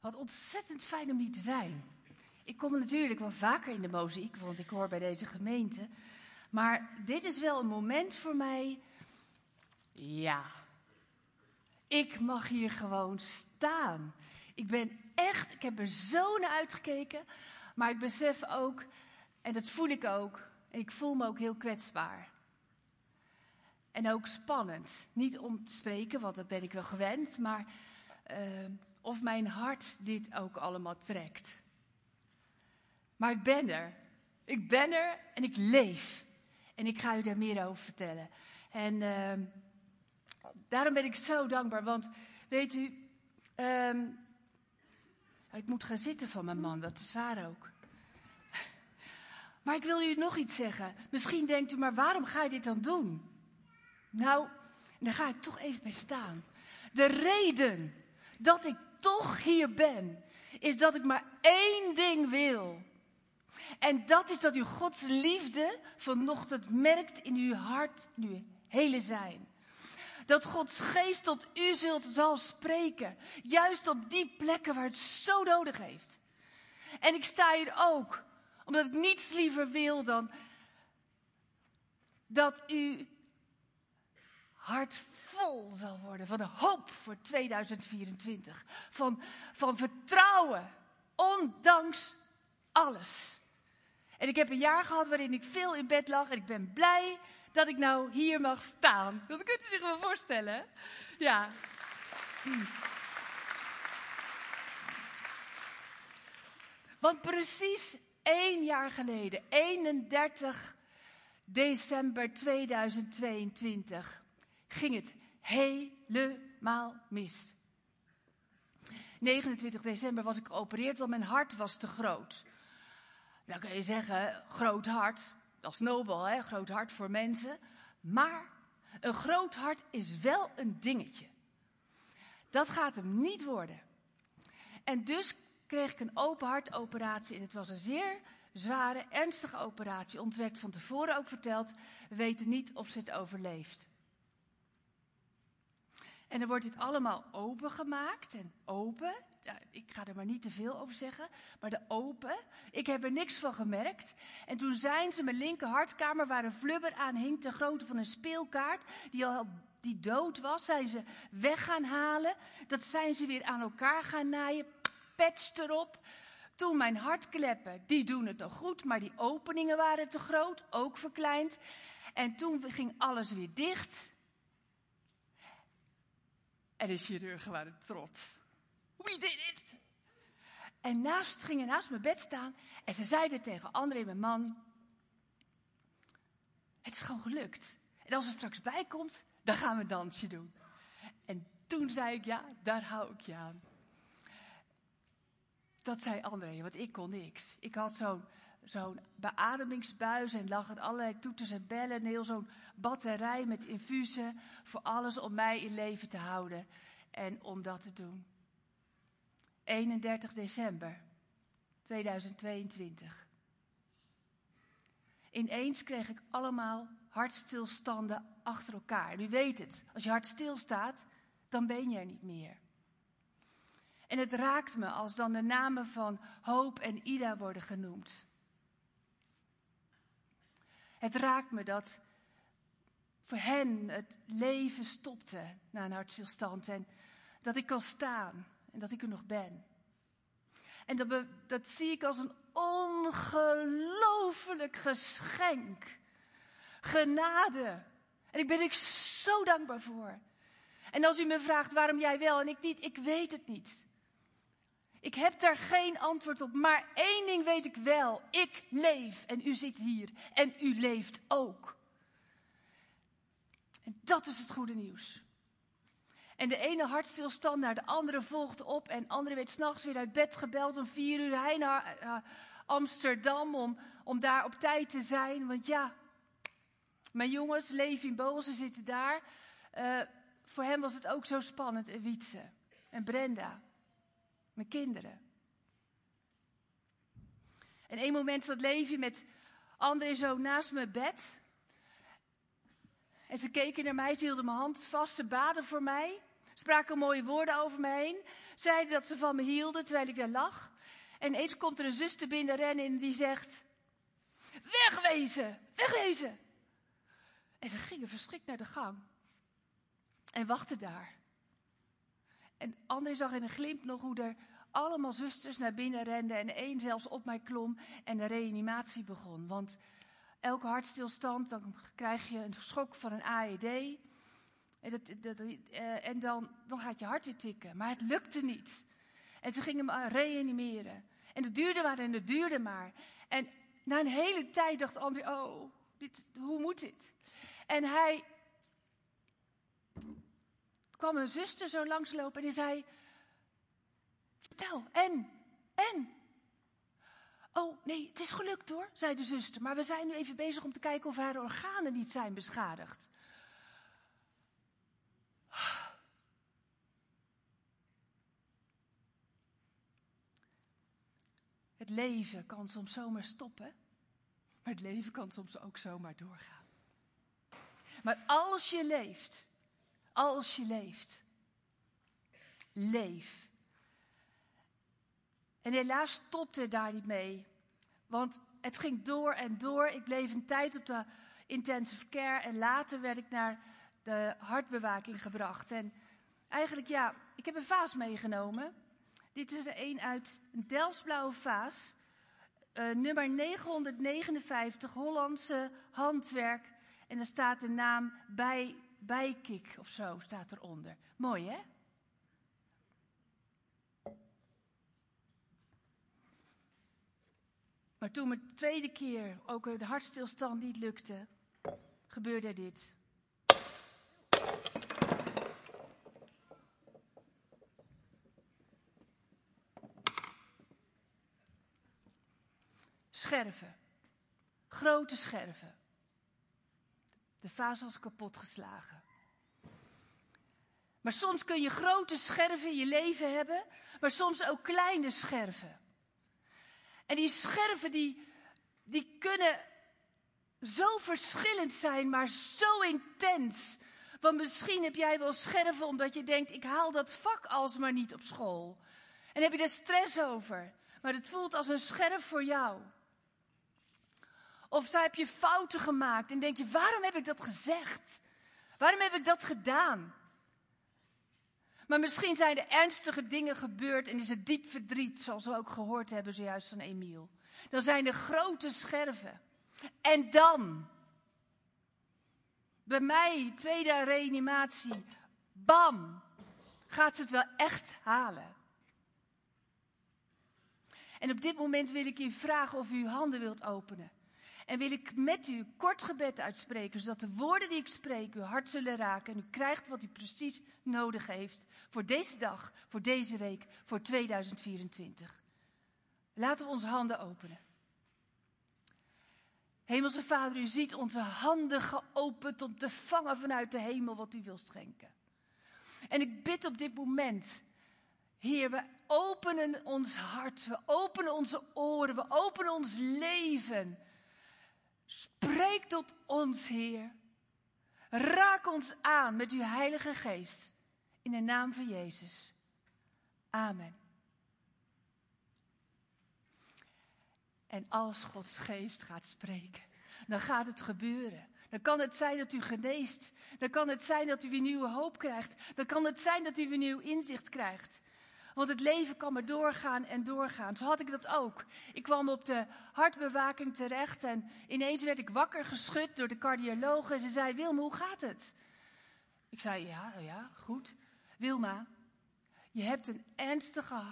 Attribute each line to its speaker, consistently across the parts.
Speaker 1: Wat ontzettend fijn om hier te zijn. Ik kom natuurlijk wel vaker in de mozaïek, want ik hoor bij deze gemeente. Maar dit is wel een moment voor mij. Ja. Ik mag hier gewoon staan. Ik ben echt, ik heb er zo naar uitgekeken. Maar ik besef ook, en dat voel ik ook, ik voel me ook heel kwetsbaar. En ook spannend. Niet om te spreken, want dat ben ik wel gewend, maar uh, of mijn hart dit ook allemaal trekt. Maar ik ben er. Ik ben er en ik leef. En ik ga u daar meer over vertellen. En uh, daarom ben ik zo dankbaar, want weet u, uh, ik moet gaan zitten van mijn man, dat is waar ook. Maar ik wil u nog iets zeggen. Misschien denkt u, maar waarom ga je dit dan doen? Nou, daar ga ik toch even bij staan. De reden dat ik toch hier ben, is dat ik maar één ding wil. En dat is dat u Gods liefde vanochtend merkt in uw hart, in uw hele zijn. Dat Gods geest tot u zult zal spreken. Juist op die plekken waar het zo nodig heeft. En ik sta hier ook omdat ik niets liever wil dan dat u hart vol zal worden van de hoop voor 2024. Van, van vertrouwen, ondanks alles. En ik heb een jaar gehad waarin ik veel in bed lag en ik ben blij dat ik nou hier mag staan. Dat kunt u zich wel voorstellen. Ja. Want precies één jaar geleden, 31 december 2022, ging het helemaal mis. 29 december was ik geopereerd, want mijn hart was te groot. Dan kun je zeggen, groot hart, dat is nobel, hè? groot hart voor mensen. Maar een groot hart is wel een dingetje. Dat gaat hem niet worden. En dus kreeg ik een open hartoperatie. En het was een zeer zware, ernstige operatie. Ons van tevoren ook verteld, we weten niet of ze het overleeft. En dan wordt dit allemaal opengemaakt en open. Ja, ik ga er maar niet te veel over zeggen, maar de open. Ik heb er niks van gemerkt. En toen zijn ze mijn linker hartkamer, waar een flubber aan hing, ter grootte van een speelkaart, die al die dood was, zijn ze weg gaan halen. Dat zijn ze weer aan elkaar gaan naaien, patch erop. Toen mijn hartkleppen, die doen het nog goed, maar die openingen waren te groot, ook verkleind. En toen ging alles weer dicht. En de chirurgen waren trots. We did it! En naast, gingen naast mijn bed staan en ze zeiden tegen André, mijn man, het is gewoon gelukt. En als er straks bij komt, dan gaan we een dansje doen. En toen zei ik, ja, daar hou ik je aan. Dat zei André, want ik kon niks. Ik had zo'n zo'n beademingsbuis en lag er allerlei toeters en bellen. En heel zo'n batterij met infusen voor alles om mij in leven te houden en om dat te doen. 31 december 2022. Ineens kreeg ik allemaal hartstilstanden achter elkaar. U weet het, als je hart stilstaat, dan ben je er niet meer. En het raakt me als dan de namen van Hoop en Ida worden genoemd. Het raakt me dat voor hen het leven stopte na een hartstilstand en dat ik kan staan en dat ik er nog ben. En dat, dat zie ik als een ongelooflijk geschenk. Genade. En ik ben ik zo dankbaar voor. En als u me vraagt waarom jij wel en ik niet, ik weet het niet. Ik heb daar geen antwoord op, maar één ding weet ik wel. Ik leef en u zit hier en u leeft ook. En dat is het goede nieuws. En de ene hartstilstand naar de andere volgde op. En andere werd s'nachts weer uit bed gebeld om vier uur. Hij naar uh, Amsterdam om, om daar op tijd te zijn. Want ja, mijn jongens, Levi en Boze zitten daar. Uh, voor hem was het ook zo spannend. En Wietse en Brenda. Mijn kinderen. En één moment zat Levi met André zo naast mijn bed. En ze keken naar mij, ze hielden mijn hand vast, ze baden voor mij. spraken mooie woorden over me heen, zeiden dat ze van me hielden terwijl ik daar lag. En eens komt er een zuster binnen rennen en die zegt: Wegwezen, wegwezen. En ze gingen verschrikt naar de gang en wachten daar. En André zag in een glimp nog hoe er allemaal zusters naar binnen renden en één zelfs op mij klom en de reanimatie begon. Want elke hartstilstand, dan krijg je een schok van een AED. En, dat, eh, en dan, dan gaat je hart weer tikken. Maar het lukte niet. En ze gingen me reanimeren. En het duurde maar en het duurde maar. En na een hele tijd dacht André, oh, dit, hoe moet dit? En hij kwam een zuster zo langslopen en die zei, vertel, en, en? Oh, nee, het is gelukt hoor, zei de zuster. Maar we zijn nu even bezig om te kijken of haar organen niet zijn beschadigd. Het leven kan soms zomaar stoppen, maar het leven kan soms ook zomaar doorgaan. Maar als je leeft, als je leeft, leef. En helaas stopte daar niet mee. Want het ging door en door. Ik bleef een tijd op de intensive care en later werd ik naar de hartbewaking gebracht. En eigenlijk, ja, ik heb een vaas meegenomen. Dit is er een uit een Delftsblauwe vaas. Uh, nummer 959, Hollandse handwerk. En er staat de naam bij, Bijkik of zo, staat eronder. Mooi, hè? Maar toen de tweede keer ook de hartstilstand niet lukte, gebeurde dit. Scherven. Grote scherven. De vaas was kapotgeslagen. Maar soms kun je grote scherven in je leven hebben, maar soms ook kleine scherven. En die scherven die, die kunnen zo verschillend zijn, maar zo intens. Want misschien heb jij wel scherven omdat je denkt, ik haal dat vak alsmaar niet op school. En heb je daar stress over. Maar het voelt als een scherf voor jou. Of heb je fouten gemaakt en denk je, waarom heb ik dat gezegd? Waarom heb ik dat gedaan? Maar misschien zijn er ernstige dingen gebeurd en is het diep verdriet, zoals we ook gehoord hebben zojuist van Emiel. Dan zijn er grote scherven. En dan, bij mij, tweede reanimatie, bam, gaat ze het wel echt halen. En op dit moment wil ik u vragen of u uw handen wilt openen. En wil ik met u kort gebed uitspreken, zodat de woorden die ik spreek uw hart zullen raken. En u krijgt wat u precies nodig heeft voor deze dag, voor deze week, voor 2024. Laten we onze handen openen. Hemelse Vader, u ziet onze handen geopend om te vangen vanuit de hemel wat u wil schenken. En ik bid op dit moment, Heer, we openen ons hart, we openen onze oren, we openen ons leven Spreek tot ons, Heer. Raak ons aan met uw Heilige Geest. In de naam van Jezus. Amen. En als Gods Geest gaat spreken, dan gaat het gebeuren. Dan kan het zijn dat u geneest. Dan kan het zijn dat u weer nieuwe hoop krijgt. Dan kan het zijn dat u weer nieuw inzicht krijgt. Want het leven kan maar doorgaan en doorgaan. Zo had ik dat ook. Ik kwam op de hartbewaking terecht en ineens werd ik wakker geschud door de cardioloog. En ze zei, Wilma, hoe gaat het? Ik zei, ja, ja, goed. Wilma, je hebt een ernstige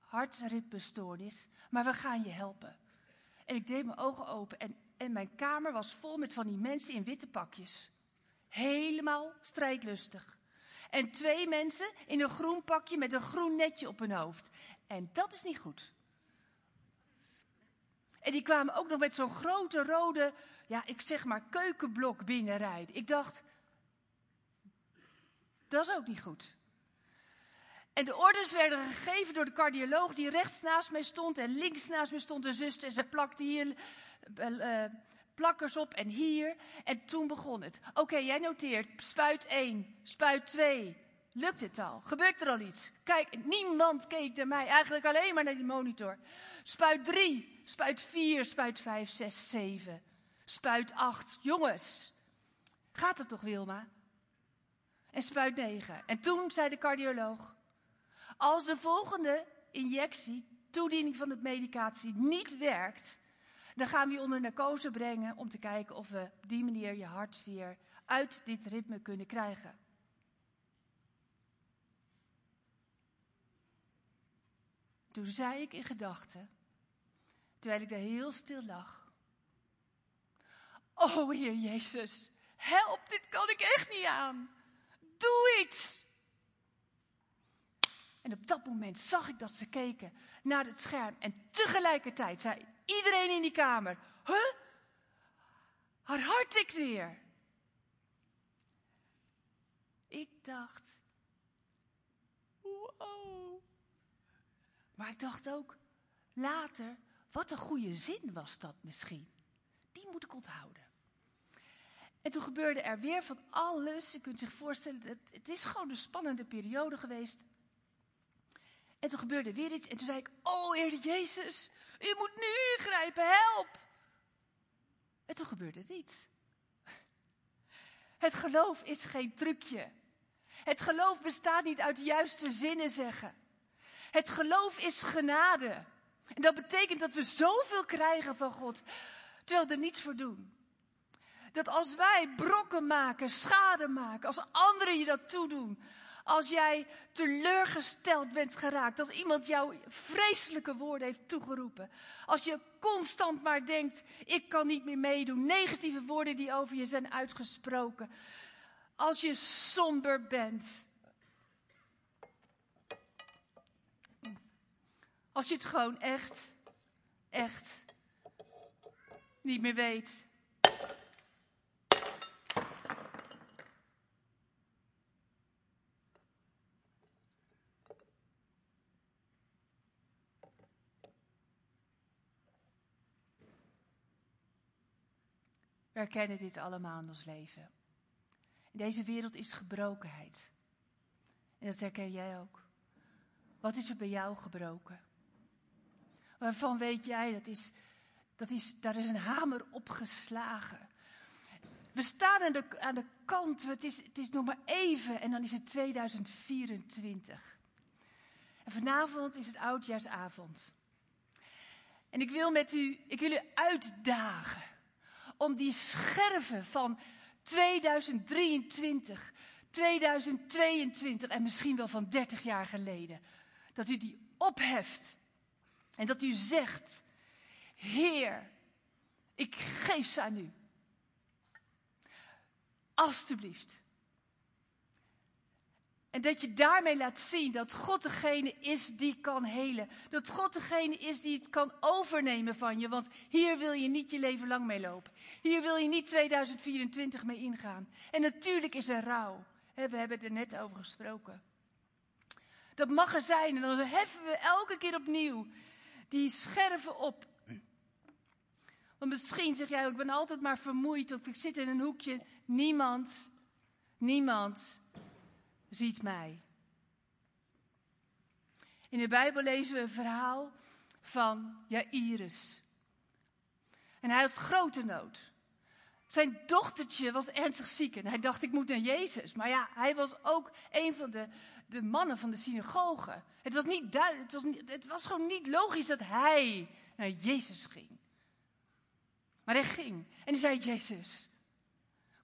Speaker 1: hartritmestoornis, maar we gaan je helpen. En ik deed mijn ogen open en, en mijn kamer was vol met van die mensen in witte pakjes. Helemaal strijdlustig. En twee mensen in een groen pakje met een groen netje op hun hoofd. En dat is niet goed. En die kwamen ook nog met zo'n grote rode, ja, ik zeg maar keukenblok binnenrijden. Ik dacht, dat is ook niet goed. En de orders werden gegeven door de cardioloog die rechts naast mij stond en links naast mij stond de zuster. En ze plakte hier uh, plakkers op en hier. En toen begon het. Oké, jij noteert spuit 1, spuit 2, lukt het al? Gebeurt er al iets? Kijk, niemand keek naar mij, eigenlijk alleen maar naar die monitor. Spuit 3, spuit 4, spuit 5, 6, 7, spuit 8. Jongens, gaat het toch Wilma? En spuit 9. En toen zei de cardioloog, als de volgende injectie, toediening van de medicatie, niet werkt, dan gaan we je onder narcose brengen om te kijken of we op die manier je hart weer uit dit ritme kunnen krijgen. Toen zei ik in gedachten, terwijl ik daar heel stil lag. Oh Heer Jezus, help, dit kan ik echt niet aan. Doe iets. En op dat moment zag ik dat ze keken naar het scherm. En tegelijkertijd zei iedereen in die kamer: Huh? Haar hart weer. Ik dacht: Wow. Maar ik dacht ook later: wat een goede zin was dat misschien. Die moet ik onthouden. En toen gebeurde er weer van alles. Je kunt zich voorstellen, het, het is gewoon een spannende periode geweest. En toen gebeurde weer iets. En toen zei ik: Oh, Heer Jezus, u moet nu ingrijpen, help! En toen gebeurde het iets. Het geloof is geen trucje. Het geloof bestaat niet uit juiste zinnen zeggen. Het geloof is genade. En dat betekent dat we zoveel krijgen van God, terwijl we er niets voor doen. Dat als wij brokken maken, schade maken, als anderen je dat toedoen, als jij teleurgesteld bent geraakt, als iemand jou vreselijke woorden heeft toegeroepen, als je constant maar denkt, ik kan niet meer meedoen, negatieve woorden die over je zijn uitgesproken, als je somber bent, als je het gewoon echt, echt niet meer weet. We herkennen dit allemaal in ons leven. In deze wereld is gebrokenheid. En dat herken jij ook. Wat is er bij jou gebroken? Waarvan weet jij, dat is, dat is, daar is een hamer opgeslagen. We staan aan de, aan de kant, het is, het is nog maar even en dan is het 2024. En vanavond is het oudjaarsavond. En ik wil met u, ik wil u uitdagen om die scherven van 2023, 2022 en misschien wel van 30 jaar geleden, dat u die opheft en dat u zegt, Heer, ik geef ze aan u. Alsjeblieft. En dat je daarmee laat zien dat God degene is die kan helen. Dat God degene is die het kan overnemen van je. Want hier wil je niet je leven lang mee lopen. Hier wil je niet 2024 mee ingaan. En natuurlijk is er rouw. We hebben er net over gesproken. Dat mag er zijn. En dan heffen we elke keer opnieuw die scherven op. Want misschien zeg jij, ik ben altijd maar vermoeid of ik zit in een hoekje. Niemand, niemand ziet mij. In de Bijbel lezen we een verhaal van Jairus. En hij had grote nood. Zijn dochtertje was ernstig ziek en hij dacht, ik moet naar Jezus. Maar ja, hij was ook een van de, de mannen van de synagoge. Het was, niet het, was niet, het was gewoon niet logisch dat hij naar Jezus ging. Maar hij ging en hij zei, Jezus,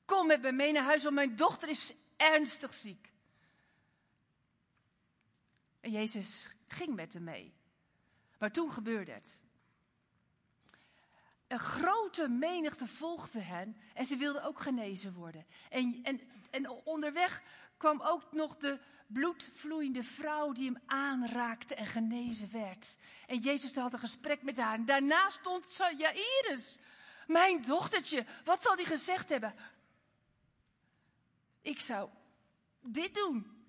Speaker 1: kom met me mee naar huis, want mijn dochter is ernstig ziek. En Jezus ging met hem mee. Maar toen gebeurde het. Een grote menigte volgde hen en ze wilden ook genezen worden. En, en, en onderweg kwam ook nog de bloedvloeiende vrouw die hem aanraakte en genezen werd. En Jezus had een gesprek met haar. Daarna stond Jairus, mijn dochtertje. Wat zal hij gezegd hebben? Ik zou dit doen.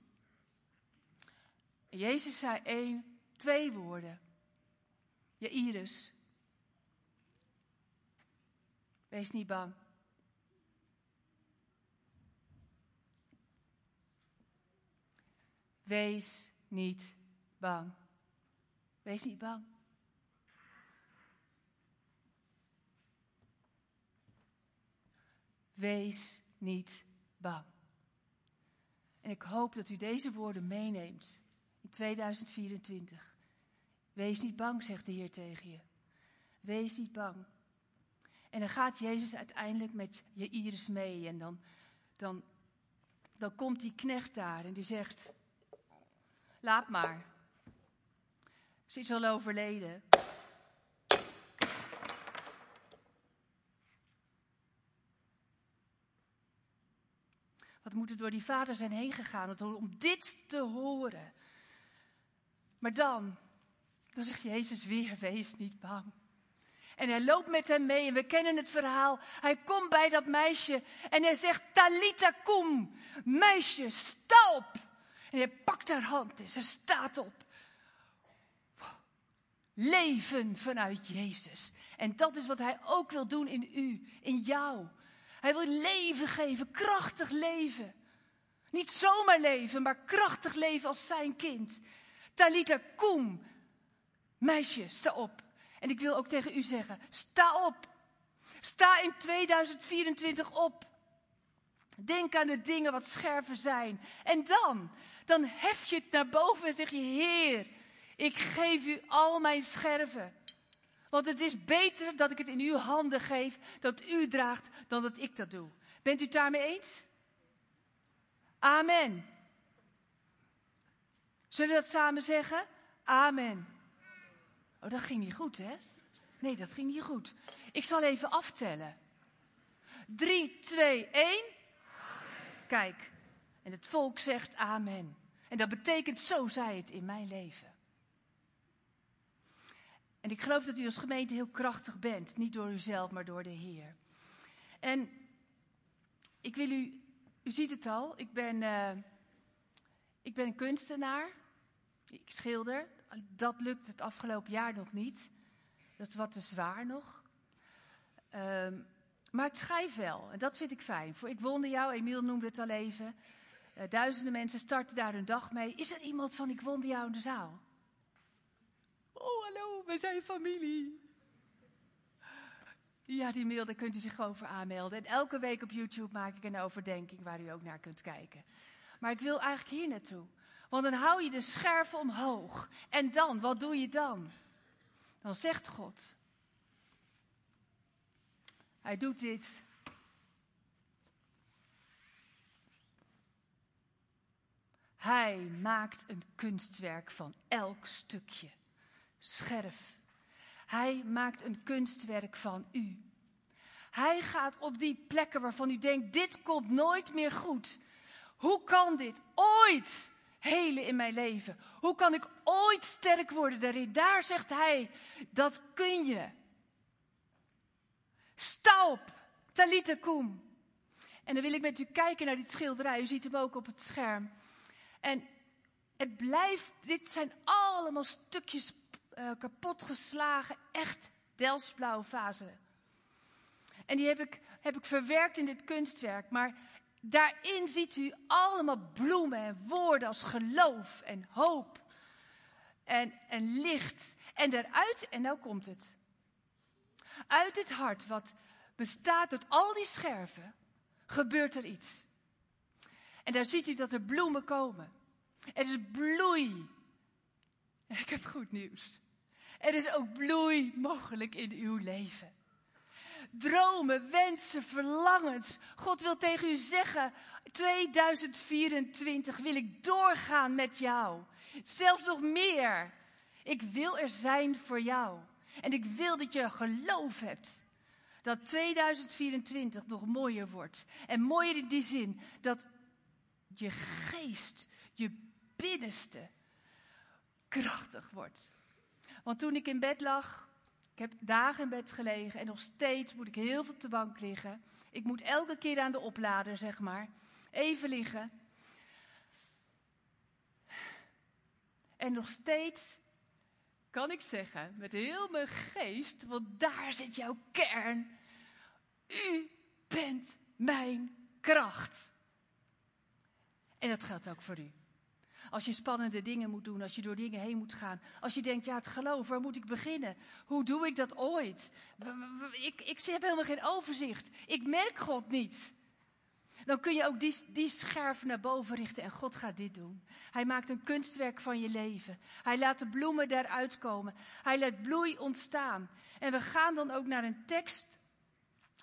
Speaker 1: En Jezus zei één, twee woorden. Jairus, wees niet bang. Wees niet bang. Wees niet bang. Wees niet bang. En ik hoop dat u deze woorden meeneemt in 2024. Wees niet bang, zegt de Heer tegen je. Wees niet bang. En dan gaat Jezus uiteindelijk met je iris mee. En dan, dan, dan komt die knecht daar en die zegt: Laat maar. Ze is al overleden. Wat moet er door die vader zijn heen gegaan om dit te horen? Maar dan, dan zegt Jezus weer: Wees niet bang. En hij loopt met hem mee en we kennen het verhaal. Hij komt bij dat meisje en hij zegt, Talita kum, meisje, sta op. En hij pakt haar hand en ze staat op. Leven vanuit Jezus. En dat is wat hij ook wil doen in u, in jou. Hij wil leven geven, krachtig leven. Niet zomaar leven, maar krachtig leven als zijn kind. Talita kum, meisje, sta op. En ik wil ook tegen u zeggen: sta op. Sta in 2024 op. Denk aan de dingen wat scherven zijn. En dan, dan hef je het naar boven en zeg je: Heer, ik geef u al mijn scherven. Want het is beter dat ik het in uw handen geef, dat u draagt, dan dat ik dat doe. Bent u het daarmee eens? Amen. Zullen we dat samen zeggen? Amen. Oh, dat ging niet goed, hè? Nee, dat ging niet goed. Ik zal even aftellen. 3, 2, 1. Kijk, en het volk zegt amen. En dat betekent, zo zij het in mijn leven. En ik geloof dat u als gemeente heel krachtig bent. Niet door uzelf, maar door de Heer. En ik wil u, u ziet het al, ik ben, uh, ik ben een kunstenaar. Ik schilder dat lukt het afgelopen jaar nog niet. Dat is wat te zwaar nog. Um, maar ik schrijf wel en dat vind ik fijn. Voor Ik Wonder Jou, Emiel noemde het al even. Uh, duizenden mensen starten daar hun dag mee. Is er iemand van Ik Wonder Jou in de zaal? Oh, hallo, we zijn familie. Ja, die mail, daar kunt u zich gewoon voor aanmelden. En elke week op YouTube maak ik een overdenking waar u ook naar kunt kijken. Maar ik wil eigenlijk hier naartoe. Want dan hou je de scherven omhoog. En dan, wat doe je dan? Dan zegt God. Hij doet dit. Hij maakt een kunstwerk van elk stukje. Scherf. Hij maakt een kunstwerk van u. Hij gaat op die plekken waarvan u denkt: dit komt nooit meer goed. Hoe kan dit ooit helen in mijn leven? Hoe kan ik ooit sterk worden daarin? Daar zegt hij, dat kun je. Sta op, Talita Koem. En dan wil ik met u kijken naar dit schilderij. U ziet hem ook op het scherm. En het blijft, dit zijn allemaal stukjes uh, kapotgeslagen, echt Delftsblauwe vazen. En die heb ik, heb ik verwerkt in dit kunstwerk. Maar Daarin ziet u allemaal bloemen en woorden als geloof en hoop en, en licht. En daaruit, en nou komt het, uit het hart wat bestaat uit al die scherven, gebeurt er iets. En daar ziet u dat er bloemen komen. Er is bloei. Ik heb goed nieuws. Er is ook bloei mogelijk in uw leven dromen, wensen, verlangens. God wil tegen u zeggen, 2024 wil ik doorgaan met jou. Zelfs nog meer. Ik wil er zijn voor jou. En ik wil dat je geloof hebt. Dat 2024 nog mooier wordt. En mooier in die zin dat je geest, je binnenste, krachtig wordt. Want toen ik in bed lag, ik heb dagen in bed gelegen en nog steeds moet ik heel veel op de bank liggen. Ik moet elke keer aan de oplader, zeg maar. Even liggen. En nog steeds kan ik zeggen, met heel mijn geest, want daar zit jouw kern. U bent mijn kracht. En dat geldt ook voor u. Als je spannende dingen moet doen, als je door dingen heen moet gaan. Als je denkt, ja, het geloof, waar moet ik beginnen? Hoe doe ik dat ooit? Ik, ik heb helemaal geen overzicht. Ik merk God niet. Dan kun je ook die, die scherf naar boven richten en God gaat dit doen. Hij maakt een kunstwerk van je leven. Hij laat de bloemen daaruit komen. Hij laat bloei ontstaan. En we gaan dan ook naar een tekst.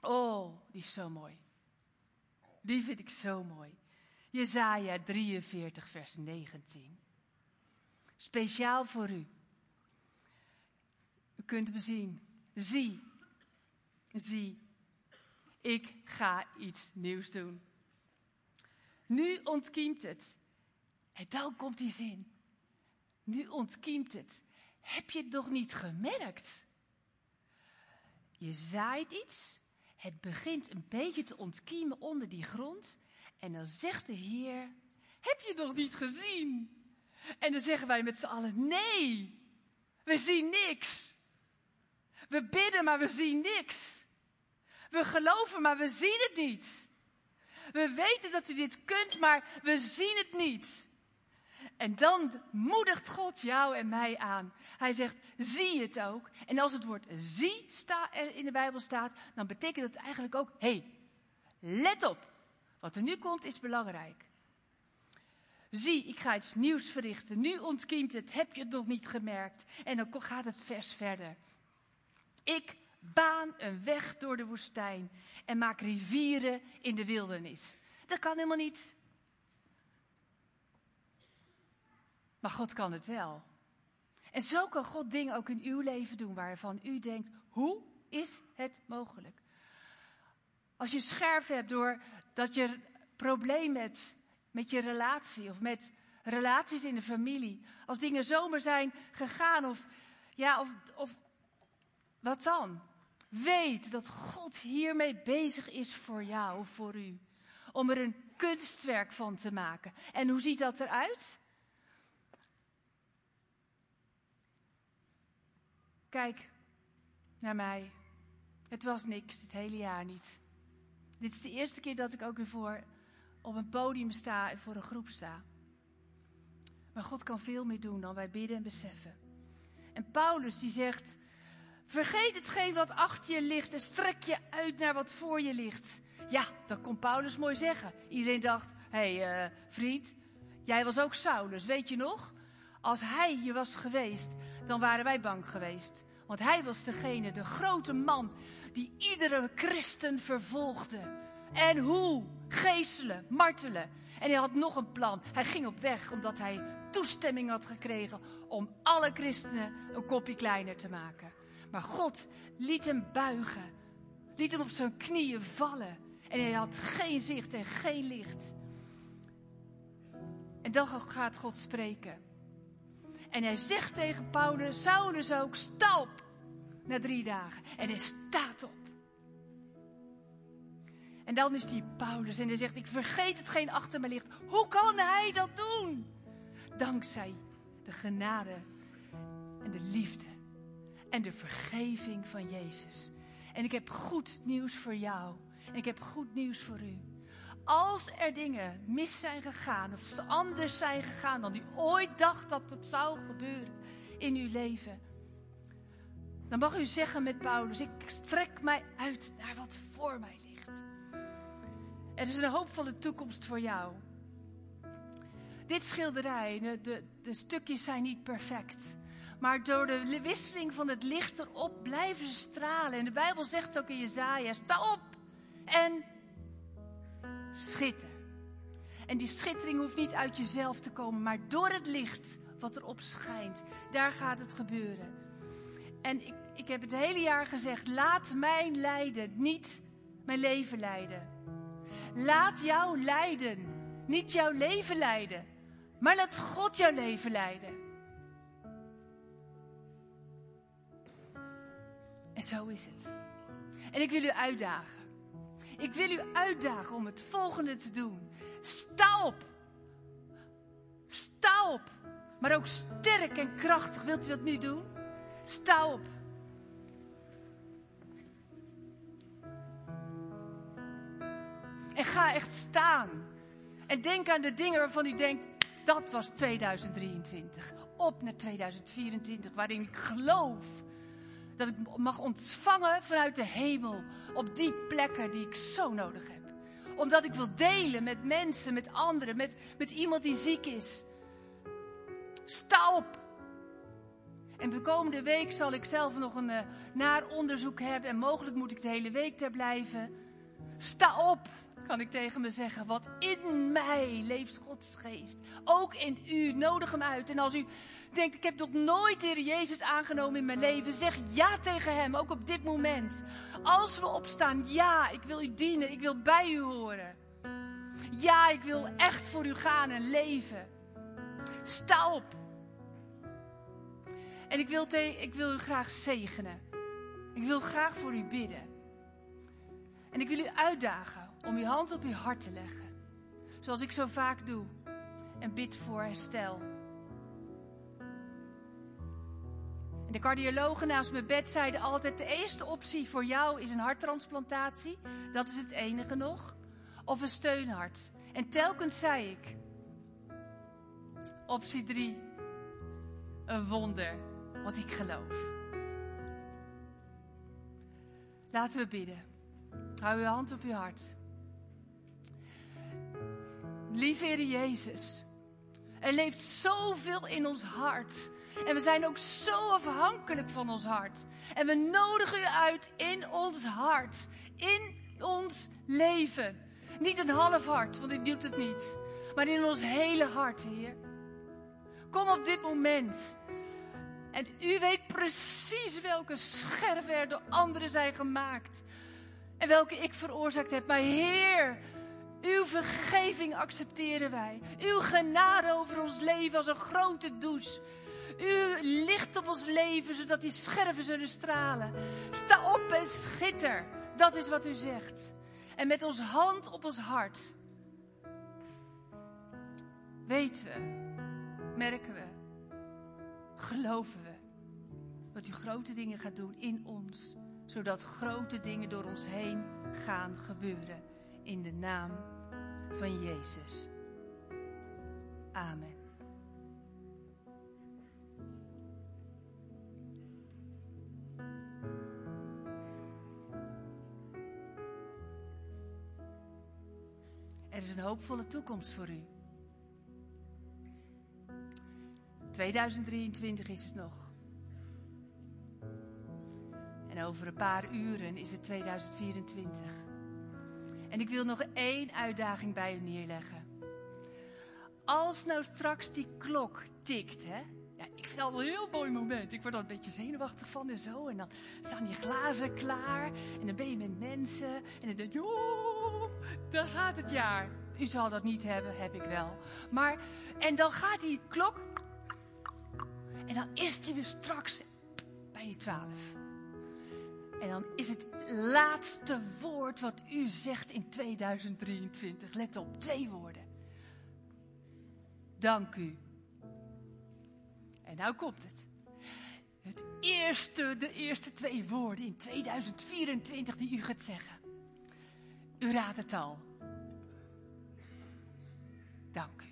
Speaker 1: Oh, die is zo mooi. Die vind ik zo mooi. Jezaja 43, vers 19. Speciaal voor u. U kunt hem zien. Zie, zie, ik ga iets nieuws doen. Nu ontkiemt het. En dan komt die zin. Nu ontkiemt het. Heb je het nog niet gemerkt? Je zaait iets, het begint een beetje te ontkiemen onder die grond. En dan zegt de Heer: Heb je nog niet gezien? En dan zeggen wij met z'n allen: Nee, we zien niks. We bidden, maar we zien niks. We geloven, maar we zien het niet. We weten dat u dit kunt, maar we zien het niet. En dan moedigt God jou en mij aan. Hij zegt, zie het ook. En als het woord zie in de Bijbel staat, dan betekent dat eigenlijk ook, hé, hey, let op. Wat er nu komt is belangrijk. Zie, ik ga iets nieuws verrichten. Nu ontkiemt het. Heb je het nog niet gemerkt? En dan gaat het vers verder. Ik baan een weg door de woestijn en maak rivieren in de wildernis. Dat kan helemaal niet. Maar God kan het wel. En zo kan God dingen ook in uw leven doen waarvan u denkt: hoe is het mogelijk? Als je scherf hebt doordat je problemen hebt met je relatie of met relaties in de familie. Als dingen zomaar zijn gegaan of, ja, of, of wat dan? Weet dat God hiermee bezig is voor jou, voor u. Om er een kunstwerk van te maken. En hoe ziet dat eruit? Kijk naar mij. Het was niks, dit hele jaar niet. Dit is de eerste keer dat ik ook weer voor op een podium sta en voor een groep sta. Maar God kan veel meer doen dan wij bidden en beseffen. En Paulus die zegt Vergeet hetgeen wat achter je ligt en strek je uit naar wat voor je ligt. Ja, dat kon Paulus mooi zeggen. Iedereen dacht, hé hey, uh, vriend, jij was ook Saulus, weet je nog? Als hij hier was geweest, dan waren wij bang geweest. Want hij was degene, de grote man, die iedere christen vervolgde. En hoe? Geeselen, martelen. En hij had nog een plan. Hij ging op weg omdat hij toestemming had gekregen om alle christenen een kopje kleiner te maken. Maar God liet hem buigen. Liet hem op zijn knieën vallen. En hij had geen zicht en geen licht. En dan gaat God spreken. En hij zegt tegen Paulus, Saulus ook, sta op. Na drie dagen. En hij staat op. En dan is die Paulus en hij zegt, ik vergeet hetgeen achter me ligt. Hoe kan hij dat doen? Dankzij de genade en de liefde en de vergeving van Jezus. En ik heb goed nieuws voor jou. En ik heb goed nieuws voor u. Als er dingen mis zijn gegaan of anders zijn gegaan dan u ooit dacht dat het zou gebeuren in uw leven, dan mag u zeggen met Paulus: Ik strek mij uit naar wat voor mij ligt. Er is een hoopvolle toekomst voor jou. Dit schilderij, de, de, de stukjes zijn niet perfect. Maar door de wisseling van het licht erop blijven ze stralen. En de Bijbel zegt ook in Jezaja, sta op en schitter. En die schittering hoeft niet uit jezelf te komen, maar door het licht wat erop schijnt. Daar gaat het gebeuren. En ik, ik heb het hele jaar gezegd, laat mijn lijden niet mijn leven leiden. Laat jouw lijden niet jouw leven leiden, maar laat God jouw leven leiden. En zo is het. En ik wil u uitdagen. Ik wil u uitdagen om het volgende te doen. Sta op. Sta op. Maar ook sterk en krachtig. Wilt u dat nu doen? Sta op. En ga echt staan. En denk aan de dingen waarvan u denkt: Dat was 2023. Op naar 2024, waarin ik geloof dat ik mag ontvangen vanuit de hemel op die plekken die ik zo nodig heb. Omdat ik wil delen met mensen, met anderen, met, met iemand die ziek is. Sta op. En de komende week zal ik zelf nog een uh, naar onderzoek hebben en mogelijk moet ik de hele week daar blijven. Sta op kan ik tegen me zeggen. wat in mij leeft Gods geest. Ook in u. Nodig hem uit. En als u denkt, ik heb nog nooit de Heer Jezus aangenomen in mijn leven. Zeg ja tegen hem, ook op dit moment. Als we opstaan, ja, ik wil u dienen. Ik wil bij u horen. Ja, ik wil echt voor u gaan en leven. Sta op. En ik wil, ik wil u graag zegenen. Ik wil graag voor u bidden. En ik wil u uitdagen om uw hand op uw hart te leggen. Zoals ik zo vaak doe. En bid voor herstel. De cardiologen naast mijn bed zeiden altijd: de eerste optie voor jou is een harttransplantatie. Dat is het enige nog. Of een steunhart. En telkens zei ik: optie 3, een wonder, wat ik geloof. Laten we bidden. Hou uw hand op uw hart. Lieve Heer Jezus, er leeft zoveel in ons hart. En we zijn ook zo afhankelijk van ons hart. En we nodigen u uit in ons hart, in ons leven. Niet een half hart, want ik doet het niet. Maar in ons hele hart, Heer. Kom op dit moment. En u weet precies welke scherven er door anderen zijn gemaakt. En welke ik veroorzaakt heb. Maar Heer, uw vergeving accepteren wij. Uw genade over ons leven als een grote douche. U licht op ons leven, zodat die scherven zullen stralen. Sta op en schitter. Dat is wat u zegt. En met ons hand op ons hart weten we, merken we, geloven we dat u grote dingen gaat doen in ons, zodat grote dingen door ons heen gaan gebeuren. In de naam van Jezus. Amen. Er is een hoopvolle toekomst voor u. 2023 is het nog. Over een paar uren is het 2024. En ik wil nog één uitdaging bij u neerleggen. Als nou straks die klok tikt, hè? Ja, ik vind het een heel mooi moment. Ik word er een beetje zenuwachtig van en zo. En dan staan die glazen klaar. En dan ben je met mensen. En dan denk je, oh, dan gaat het jaar. U zal dat niet hebben, heb ik wel. Maar, en dan gaat die klok. En dan is die weer straks bij die twaalf. En dan is het laatste woord wat u zegt in 2023. Let op, twee woorden. Dank u. En nou komt het. Het eerste, de eerste twee woorden in 2024 die u gaat zeggen. U raadt het al. Dank u.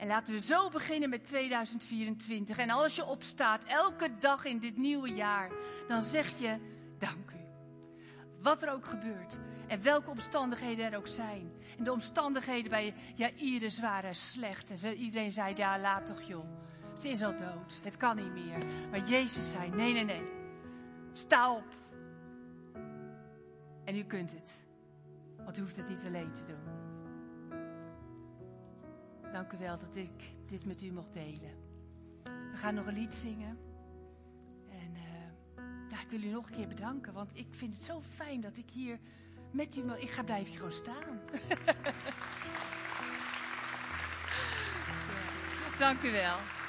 Speaker 1: En laten we zo beginnen met 2024. En als je opstaat, elke dag in dit nieuwe jaar, dan zeg je dank u. Wat er ook gebeurt en welke omstandigheden er ook zijn. En de omstandigheden bij Jairus waren slecht. En iedereen zei, ja laat toch joh. Ze is al dood, het kan niet meer. Maar Jezus zei, nee, nee, nee. Sta op. En u kunt het. Want u hoeft het niet alleen te doen. Dank u wel dat ik dit met u mocht delen. We gaan nog een lied zingen. En uh, ja, ik wil u nog een keer bedanken, want ik vind het zo fijn dat ik hier met u mag. Ik ga blijven hier gewoon staan. Dank u wel.